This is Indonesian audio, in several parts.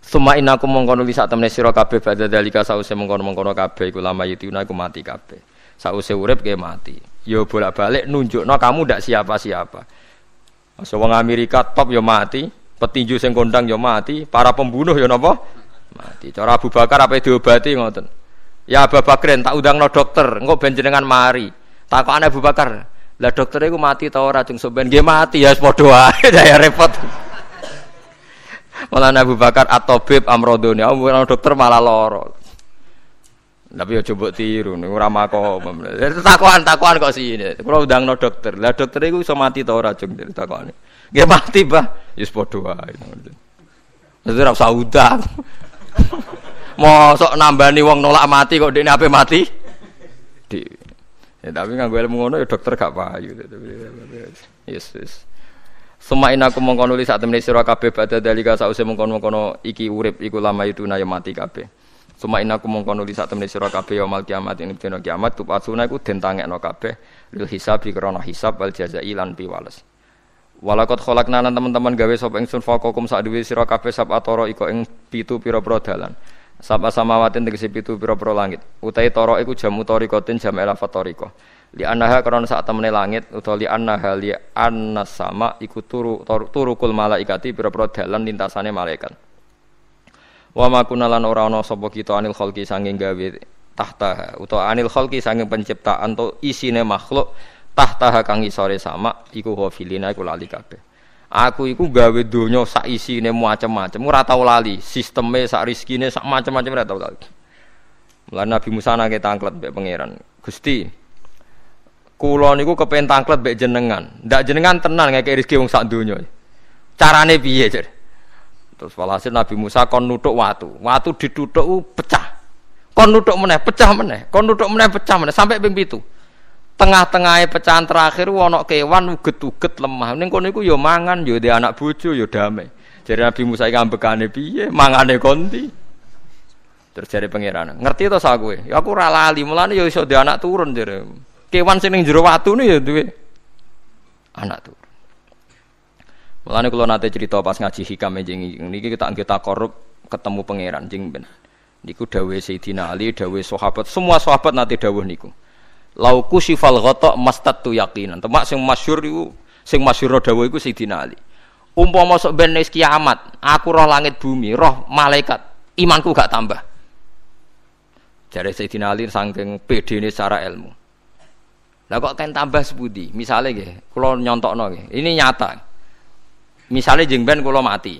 Suma inaku mongkono li sak temne sira kabeh badha dalika sause mongkono-mongkono kabeh iku lama yutuna iku mati kabeh. Sause urip ke mati. Yo bolak-balik nunjukno kamu ndak siapa-siapa. Masa wong Amerika top yo mati, petinju sing kondang yo mati, para pembunuh yo napa? Mati. Cara Abu Bakar apa diobati ngoten. Ya Abu Bakrin tak undangno dokter, engko ben jenengan mari. Takokane Abu Bakar, lah dokter iku mati ta ora cung soben mati ya padha wae ya repot. Malah Abu Bakar atau Bib Amrodoni, aku bukan dokter malah loro. Tapi ya coba tiru, nih ora mako. Takuan takuan kok sih ini. Kalau udah no dokter, lah dokter itu bisa mati tau racun dari takuan. Gak mati bah, ya sepodo wae. Itu usah udang. Mosok nambani wong nolak mati kok dekne ape mati? Di. Ya tapi nganggo ilmu ngono ya dokter gak payu. Yes, yes. Semain aku mengkono li saat temene sira kabeh badha dalika sause mengkono-mengkono iki urip iku lama itu na mati kabeh. Semain aku mengkono li saat temene sira kabeh ya mal kiamat ing dina kiamat tu pasuna iku den tangekno kabeh lil hisab krana hisab wal jazai lan piwales. Walakot kholakna teman-teman gawe sapa ingsun faqakum sak duwe sira kabeh sab atoro iko ing pitu pira-pira dalan. Sapa samawatin pitu pira-pira langit. Utai toro iku jamu torikotin jam elafat toriko li annaha karena saat temene langit utawa li annaha li anna sama iku turu turukul malaikati pira-pira dalan lintasane malaikat. Wa ma kunalan ora ana sapa kita anil khalqi sanging gawe tahta utawa anil khalqi sanging penciptaan to isine makhluk tahta kang isore sama iku ghafilina iku lali kabeh. Aku iku gawe donya sak isine macam-macam ora tau lali. Sisteme sak rezekine sak macam-macam ora tau lali. Mulane Nabi Musa nake tangklet mbek pangeran. Gusti, Kulo niku kepen tangklet mbek jenengan. Ndak jenengan tenan ngekek rezeki wong sak donya. Carane piye, Jar? Terus walhasil Nabi Musa kon nutuk watu. Watu ditutuk pecah. Kon nutuk meneh, pecah meneh. Kon nutuk meneh, pecah meneh sampai ping 7. Tengah-tengahnya pecahan terakhir wono kewan uget-uget lemah. Ning kono iku ya mangan, ya di anak bojo, ya damai. Jadi Nabi Musa iki ambekane piye? Mangane konti. Terus jare pangeran, ngerti to sak kowe? Ya aku ora lali, mulane ya iso di anak turun jare kewan sing ning jero watu ya duwe anak tuh. Mulane kula nate cerita pas ngaji hikam jeng niki kita kita korup ketemu pangeran jeng ben. Niku dawuh Sayyidina Ali, dawuh sahabat, semua sahabat nate dawuh niku. Lauku sifal ghata mastatu yaqinan. Temak sing masyhur iku sing masyhur dawuh iku Sayyidina Ali. Umpama sok ben kiamat, aku roh langit bumi, roh malaikat, imanku gak tambah. Jare Sayyidina Ali saking pedene secara ilmu. Lah kok kan tambah sebudi? Misalnya nggih, kula nyontokno nggih. Ini nyata. Misalnya jeng ben kula mati.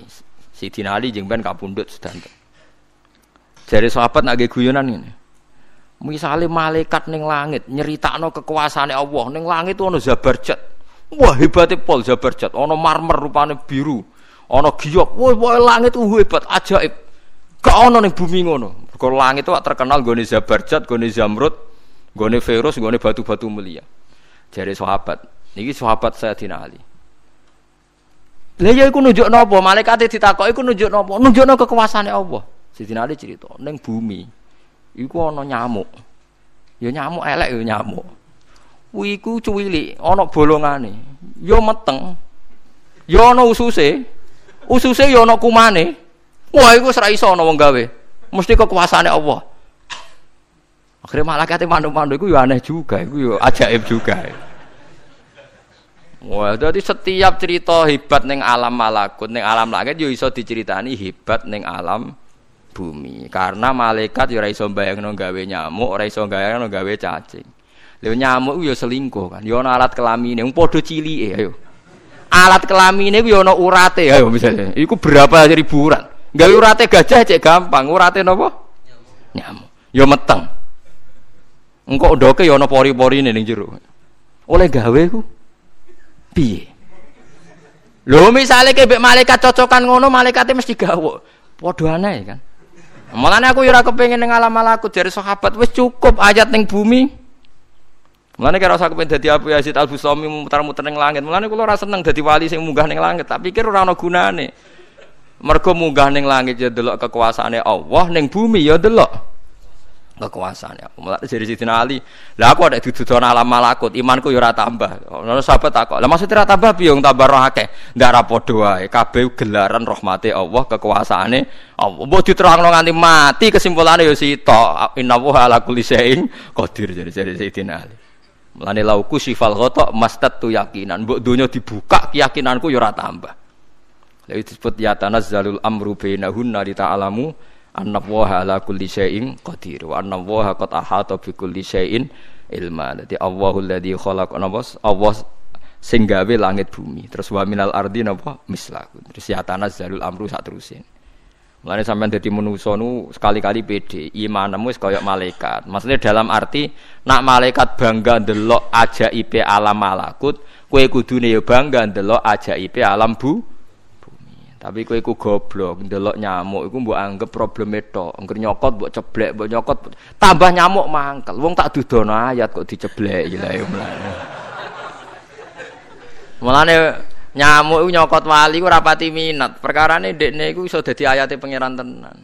Sidina Ali jeng ben kapundhut sedanten. Jari sahabat nak guyonan ini. Misalnya malaikat ning langit nyeritakno kekuasaane Allah ning langit itu ono Zabarjat. Wah hebatnya pol Zabarjat, ono marmer rupane biru, ono giok. Wah, wah langit itu hebat, ajaib. Gak ono ning bumi ngono. Kalau langit itu terkenal gone Zabarjat, gone Zamrud, Gone virus, gone batu-batu mulia. Jadi sahabat, niki sahabat saya Ali. Lah ya iku nunjuk napa? Malaikate ditakok iku nunjuk napa? Nunjukno kekuasaane Allah. Sayyidina Ali cerita, ning bumi iku ana nyamuk. Ya nyamuk elek ya nyamuk. Kuwi iku cuwili, ana bolongane. Ya meteng. Ya ana ususe. Ususe ya ana kumane. Wah iku ora iso ana wong gawe. Mesti kekuasaane Allah. Akhirnya malah kata mandu-mandu itu ya aneh juga, itu ya ajaib juga. Wah, jadi setiap cerita hebat neng alam malakut, neng alam langit yo iso diceritani hebat neng alam bumi. Karena malaikat yo ora iso bayangno gawe nyamuk, ora iso bayangno gawe cacing. Lha nyamuk yo selingkuh kan, yo ana alat kelamine, wong padha cilike ayo. Alat kelamine ku yo ana urate ayo misalnya. Iku berapa ribu urat. Gawe urate gajah cek gampang, urate napa? Nyamuk. Nyamuk. Yo meteng. Engkau ndoke ya ana pori-porine ning jero. Oleh gawe ku piye? Lho misale kebek malaikat cocokan ngono, malaikate mesti gawe. Padha aneh kan. Mulane aku ya ora kepengin alam malaku dari sahabat wis cukup ayat ning bumi. Mulane kira usah kepen dadi Abu Yazid Al Bustami muter-muter ning langit. Mulane kula ora seneng dadi wali sing munggah ning langit, tak pikir ora ana gunane. Mergo munggah ning langit ya delok kekuasaane Allah, ning bumi ya delok kekuasaan ya. Mulai dari Sidina Ali, lah aku ada dituduhan alam malakut, imanku yo ora tambah. Ono sahabat takok, lah maksudnya ora tambah piye tambah roh akeh. Ndak ra gelaran rahmate Allah, kekuasaane Allah. Mbok diterangno nganti mati kesimpulane yo sito, innallaha ala kulli qadir jadi jadi Sidina Ali. Mulane lauku sifal mastatu yakinan, mbok donya dibuka keyakinanku yo ora tambah. Lha disebut ya tanazzalul amru bainahunna li ta'lamu anna waha ala kulli syai'in qadir wa anna waha qad ahata bi kulli syai'in ilma. Dadi Allahul ladzi khalaq napa Allah sing gawe langit bumi. Terus wa minal ardi napa mislahu. Terus ya tanazzalul amru sak terusin. Mulane sampean dadi manusa nu sekali-kali pede, imanmu wis kaya malaikat. Maksudnya dalam arti nak malaikat bangga ndelok ajaib alam malakut, kowe kudune ya bangga ndelok ajaib alam bu tapi kowe iku goblok, ndelok nyamuk iku mbok anggap problem itu. Engger nyokot mbok ceblek, mbok nyokot tambah nyamuk mangkel. Wong tak dudono ayat kok diceblek ya lah mulane. Mulane nyamuk iku nyokot wali ku rapati minat. Perkarane dekne iku iso dadi ayate pangeran tenan.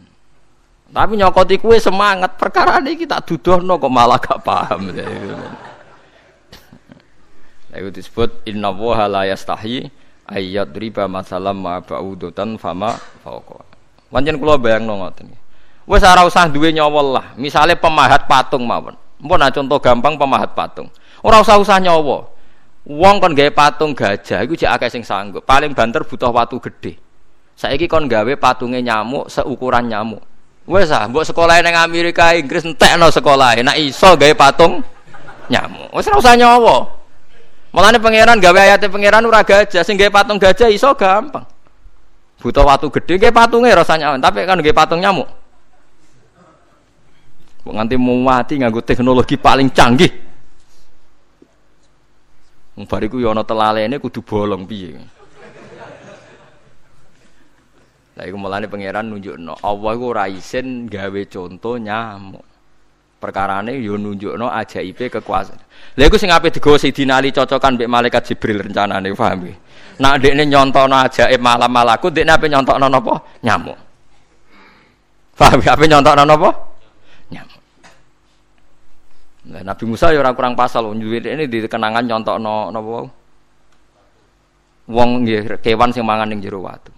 Tapi nyokot iku semangat, perkarane iki tak dudono kok malah gak paham. Itu disebut inna woha la yastahi ayat riba masalah ma ba'udutan fama fauqa. Pancen kula bayangno ngoten. Wis ora usah duwe nyawa lah. Misale pemahat patung mawon. Mpun contoh gampang pemahat patung. Ora usah usah nyawa. Wong kon gawe patung gajah iku jek akeh sing sanggup. Paling banter butuh watu gede. Saiki kon gawe patunge nyamuk seukuran nyamuk. Wes ah, mbok sekolah ning Amerika Inggris entekno sekolah. Nek iso gawe patung nyamuk. Wis ora usah nyawa. Mulane pangeran gawe ayate pangeran ora gajah, sing gawe patung gajah iso gampang. Butuh watu gede gawe patunge rasanya, tapi kan gawe patung nyamuk. Kok nganti mati nganggo teknologi paling canggih. Wong bariku ya ana telalene kudu bolong piye. Lah iku mulane pangeran nunjukno Allah iku ora isin gawe contoh nyamuk. Perkarane yo nunjukno ajaibe kekuasaan. Lha iku sing ape digawa Sidina Ali cocokan mbek malaikat Jibril rencanane paham nggih. Nak ndekne nyontono ajaib malam malaku ndekne ape nyontokno napa? Nyamuk. Paham ape nyontokno napa? Nyamuk. Nah, Nabi Musa ya kurang pasal ini di kenangan nyontokno napa? Wong nggih kewan sing mangan ning jero watu.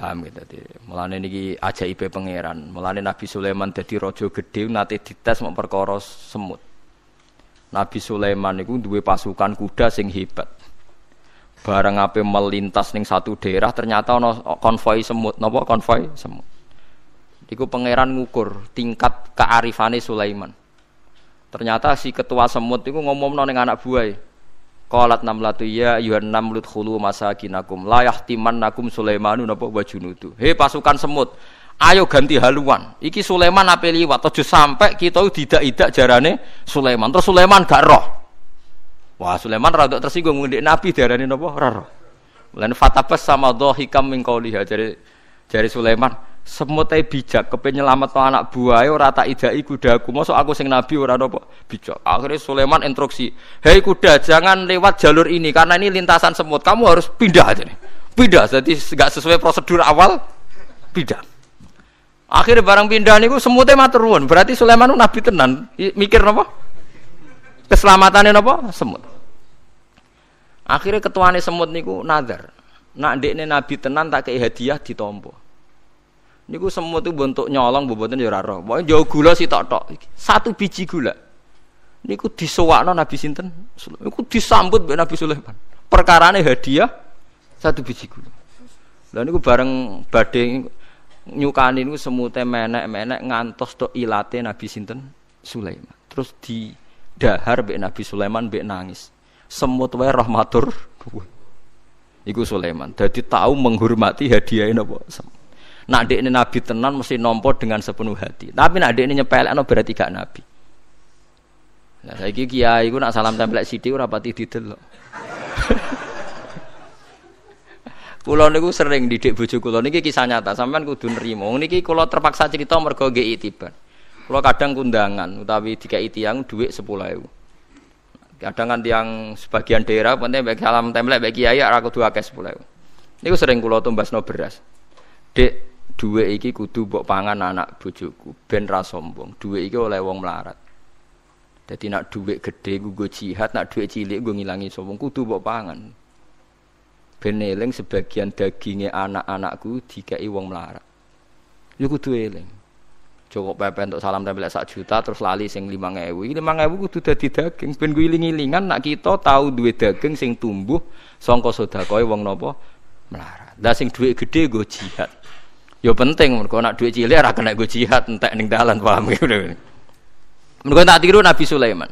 Paham gitu. Mulane niki ajaib pangeran. Mulane Nabi Sulaiman dadi raja gedhe nate dites mau perkara semut. Nabi Sulaiman niku duwe pasukan kuda sing hebat. Bareng ape melintas ning satu daerah ternyata ana konvoi semut. Napa konvoi semut? Iku pangeran ngukur tingkat kearifane Sulaiman. Ternyata si ketua semut itu ngomong ning anak buah Qalat namlatu ya ayuhan namlut khulu masakinakum la yahtimannakum Sulaimanu napa wa junudu. He pasukan semut, ayo ganti haluan. Iki Sulaiman ape liwat aja sampai kita tidak-tidak jarane Sulaiman. Terus Sulaiman gak roh. Wah, Sulaiman rada tersinggung ngendik Nabi diarani napa? Ora roh. Lan fatabas sama dhahikam min qauliha jare jare Sulaiman semut ae bijak kepen nyelametno anak buahe ora tak idai kudaku mosok aku sing nabi ora napa bijak. Akhirnya Sulaiman instruksi hei kuda jangan lewat jalur ini karena ini lintasan semut. Kamu harus pindah aja nih. Pindah. Jadi nggak sesuai prosedur awal pindah. Akhirnya barang pindah niku semutnya matur nuwun. Berarti Sulaiman nabi tenan. Mikir napa keselamatannya napa semut. Akhirnya ketuane semut niku nazar. Nak ndekne nabi tenan tak kei hadiah ditompo Niku semua tuh bentuk nyolong boboten ya ora roh. Jauh gula si tok tok. Satu biji gula. Niku disewakno Nabi sinten? Niku disambut mbek Nabi Sulaiman. Perkarane hadiah satu biji gula. Lah niku bareng badhe nyukani niku semute menek-menek ngantos tok ilate Nabi sinten? Sulaiman. Terus di dahar mbek Nabi Sulaiman mbek nangis. Semut wae rahmatur. Iku Sulaiman. Jadi tahu menghormati hadiah napa? Semut. Nak dek ini nabi tenan mesti nompo dengan sepenuh hati. Tapi nak dek ini nyepelekno berarti gak nabi. Nah, saya kiai gue nak salam tempel sithik ora pati didelok. Kulo niku sering didik bojo kulo niki kisah nyata, sampean kudu nrimo. Niki kulo terpaksa cerita mergo nggih itiban. Kulo kadang kundangan utawi dikai tiyang dhuwit 10.000. Kadang kan tiang sebagian daerah penting bagi salam template bagi kiai ora kudu akeh 10.000. Niku sering kulo tumbasno beras. Dek Duwe iki kudu mbok pangan anak bojoku ben ra sombong. Duwe iki oleh wong melarat. Jadi nak duit gede gue jihad, nak duit cilik gue ngilangi sombong kudu mbok pangan. Ben eling sebagian dagingnya anak-anakku dikai wong melarat. Yo kudu eling. Cukup pepe untuk salam tempel sak juta terus lali sing lima ngewu. Ini lima ngewu kudu dadi daging. Ben gue iling-ilingan nak kita tahu duit daging sing tumbuh songko koi wong nopo melarat. Dah sing duit gede gue jihad. Yo penting mergo nak duit cilik ora kena gue jihad entek ning dalan paham gitu. Mergo tak tiru Nabi Sulaiman.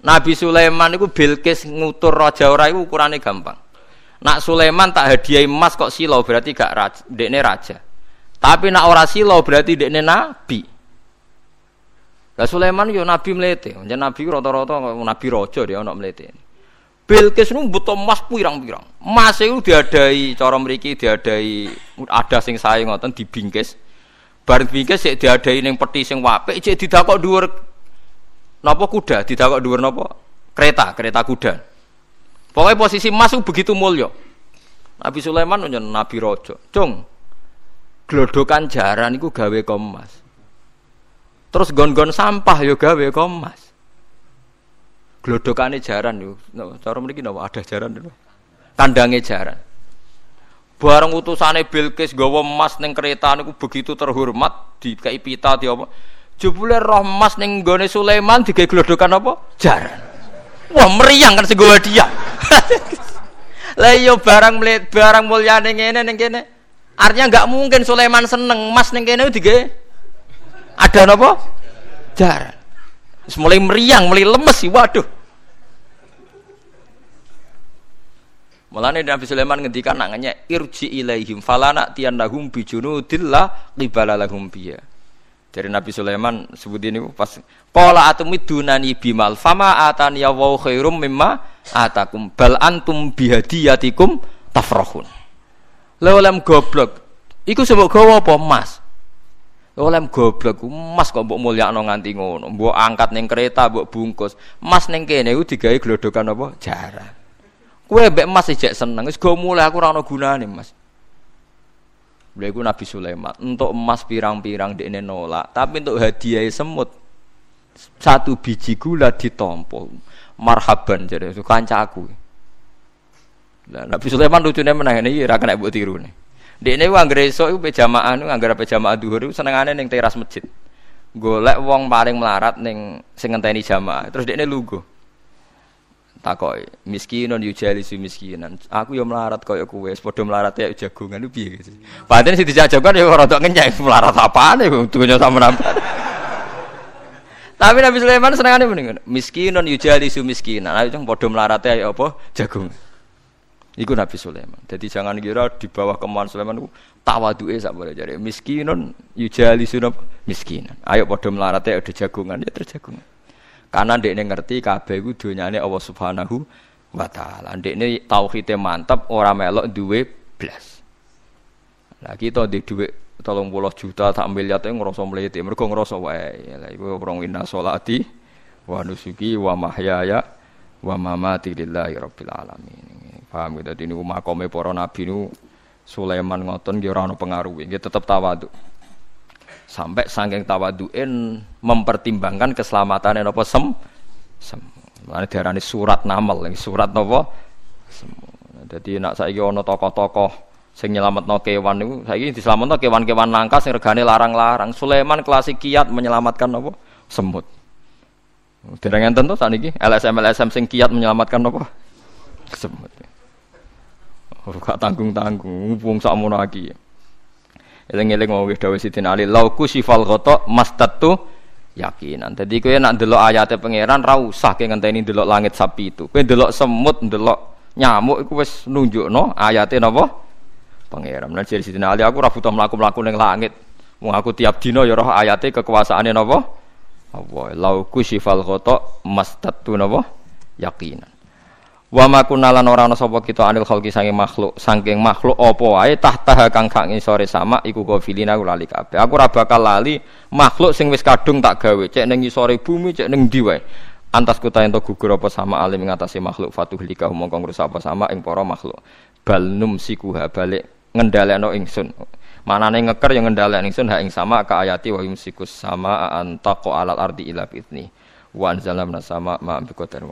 Nabi Sulaiman itu Bilqis ngutur raja ora iku ukurane gampang. Nak Sulaiman tak hadiah emas kok silo berarti gak raja, dekne raja. Tapi nak ora silo berarti dekne nabi. Lah Sulaiman yo nabi mlete. Jan nabi rata-rata nabi raja dia ono mlete. Bilqis nu butuh emas pirang-pirang. Emas itu diadai cara mriki diadai ada sing sae ngoten dibingkis. Bareng bingkis sik diadai ning peti sing wapik cek didakok dhuwur Napa kuda didakok dhuwur napa? Kereta, kereta kuda. Pokoknya posisi emas begitu mulia. Nabi Sulaiman nyen Nabi Rojo. Cung. Glodokan jaran iku gawe emas. Terus gon-gon sampah yo gawe emas. Glodokane jaran yo. No, cara mriki napa ada jaran lho. Kandange jaran. Bareng utusane Bilqis gawa emas ning kereta niku begitu terhormat dikai pita di apa? Jebule roh emas ning gone Sulaiman digawe glodokan apa? Jaran. Wah, meriang kan sing dia. Lah iya barang melihat barang mulyane ngene ning kene. Artinya enggak mungkin Sulaiman seneng emas ning kene digawe ada napa? Jaran. Mulai meriang, mulai lemes sih, waduh. Mulane Nabi Sulaiman ngendikan nanganya irji ilaihim falana tiyanahum bijunudillah qibala lahum biya. Dari Nabi Sulaiman sebut ini pas pola atumidunani bimal fama atani ya wa khairum mimma atakum bal antum bihadiyatikum tafrahun. Lewalem goblok. Iku sebab gawa apa emas? Lewalem goblok emas kok mbok mulyakno nganti ngono. Mbok angkat ning kereta, mbok bungkus. Emas ning kene iku digawe glodokan apa? Jarang. Kue mbek emas ijek seneng, wis go mulai aku ora ana gunane, Mas. Beliau Nabi Sulaiman. Untuk emas pirang-pirang di nolak, tapi untuk hadiah semut satu biji gula ditompo. Marhaban itu kancaku. Nah, Nabi Sulaiman lucunya menang ini ya kena buat tiru Di ini uang gereso itu pejamaan itu anggar pejamaah duhur itu senengannya neng teras masjid. Golek wong paling melarat neng sing ngenteni jamaah. Terus dia ini lugu takoi miskinon yujali su miskinan. Aku yo melarat koyo kowe padha melarat ya jagongan piye? Padahal sing dijajakan ya rada ngenyek melarat apane dunya sama tapi Nabi Sulaiman senengane mendingan miskinon yujali su miskinan. Ayo padha melarat ya apa? Jagung Iku Nabi Sulaiman. Jadi jangan kira di bawah kemauan Sulaiman itu tawaduke sak boleh jadi miskinun yujali sunap miskinan. Ayo padha melarat ya ada jagungan ya terjagungan. Karena ini ngerti kabeh iku donyane Allah Subhanahu wa taala. Ndekne tauhide mantap ora melok duwe blas. Lah kita di duwe 30 juta tak miliar itu ngerasa mlete. Mergo ngerasa wae. Lah iku orang inna sholati wa nusuki wa mahyaya wa mamati lillahi rabbil alamin. Paham gitu. Ini makome para nabi nu Sulaiman ngoten nggih ora ana pengaruhe. Nggih tetep tawadhu. Sampai saking tawaduin mempertimbangkan keselamatan apa sem sem. Mana diarani surat namal surat apa sem. Jadi nak saya ono tokoh-tokoh sing no kewan niku saiki no kewan-kewan langka sing regane larang-larang. Sulaiman klasik kiat menyelamatkan apa semut. Dereng enten to saniki LSM LSM sing kiat menyelamatkan apa semut Ora tanggung-tanggung wong sakmono iki Eling-eling wong dawuh Sidin Ali, lauku sifal ghata mastatu yakinan. Dadi kowe nak ndelok ayate pangeran ra usah ke ngenteni ndelok langit sapi itu. Kowe ndelok semut, ndelok nyamuk iku wis nunjukno ayate napa? Pangeran. Lan jadi Sidin Ali aku ora butuh mlaku-mlaku ning langit. Wong aku tiap dina ya roh ayate kekuasaane napa? Allah. Lauku sifal ghata mastatu napa? Yakinan. Wa ma kunalan ora ana sapa kita anil khalqi saking makhluk, saking makhluk apa wae tahta kang kang sore sama iku kafilina lali kabeh. Aku ora bakal lali makhluk sing wis kadung tak gawe, cek ning sore bumi, cek ning ndi wae. Antas kuta ento gugur apa sama alim ngatasi makhluk fatuh lika mongko ngrusak apa sama ing para makhluk. Bal num sikuha balik ngendhaleno ingsun. Manane ngeker yang ngendhalek ingsun ha ing sama ka ayati wa yumsikus sama anta alat ardi ila fitni. Wa anzalna sama ma bi qadar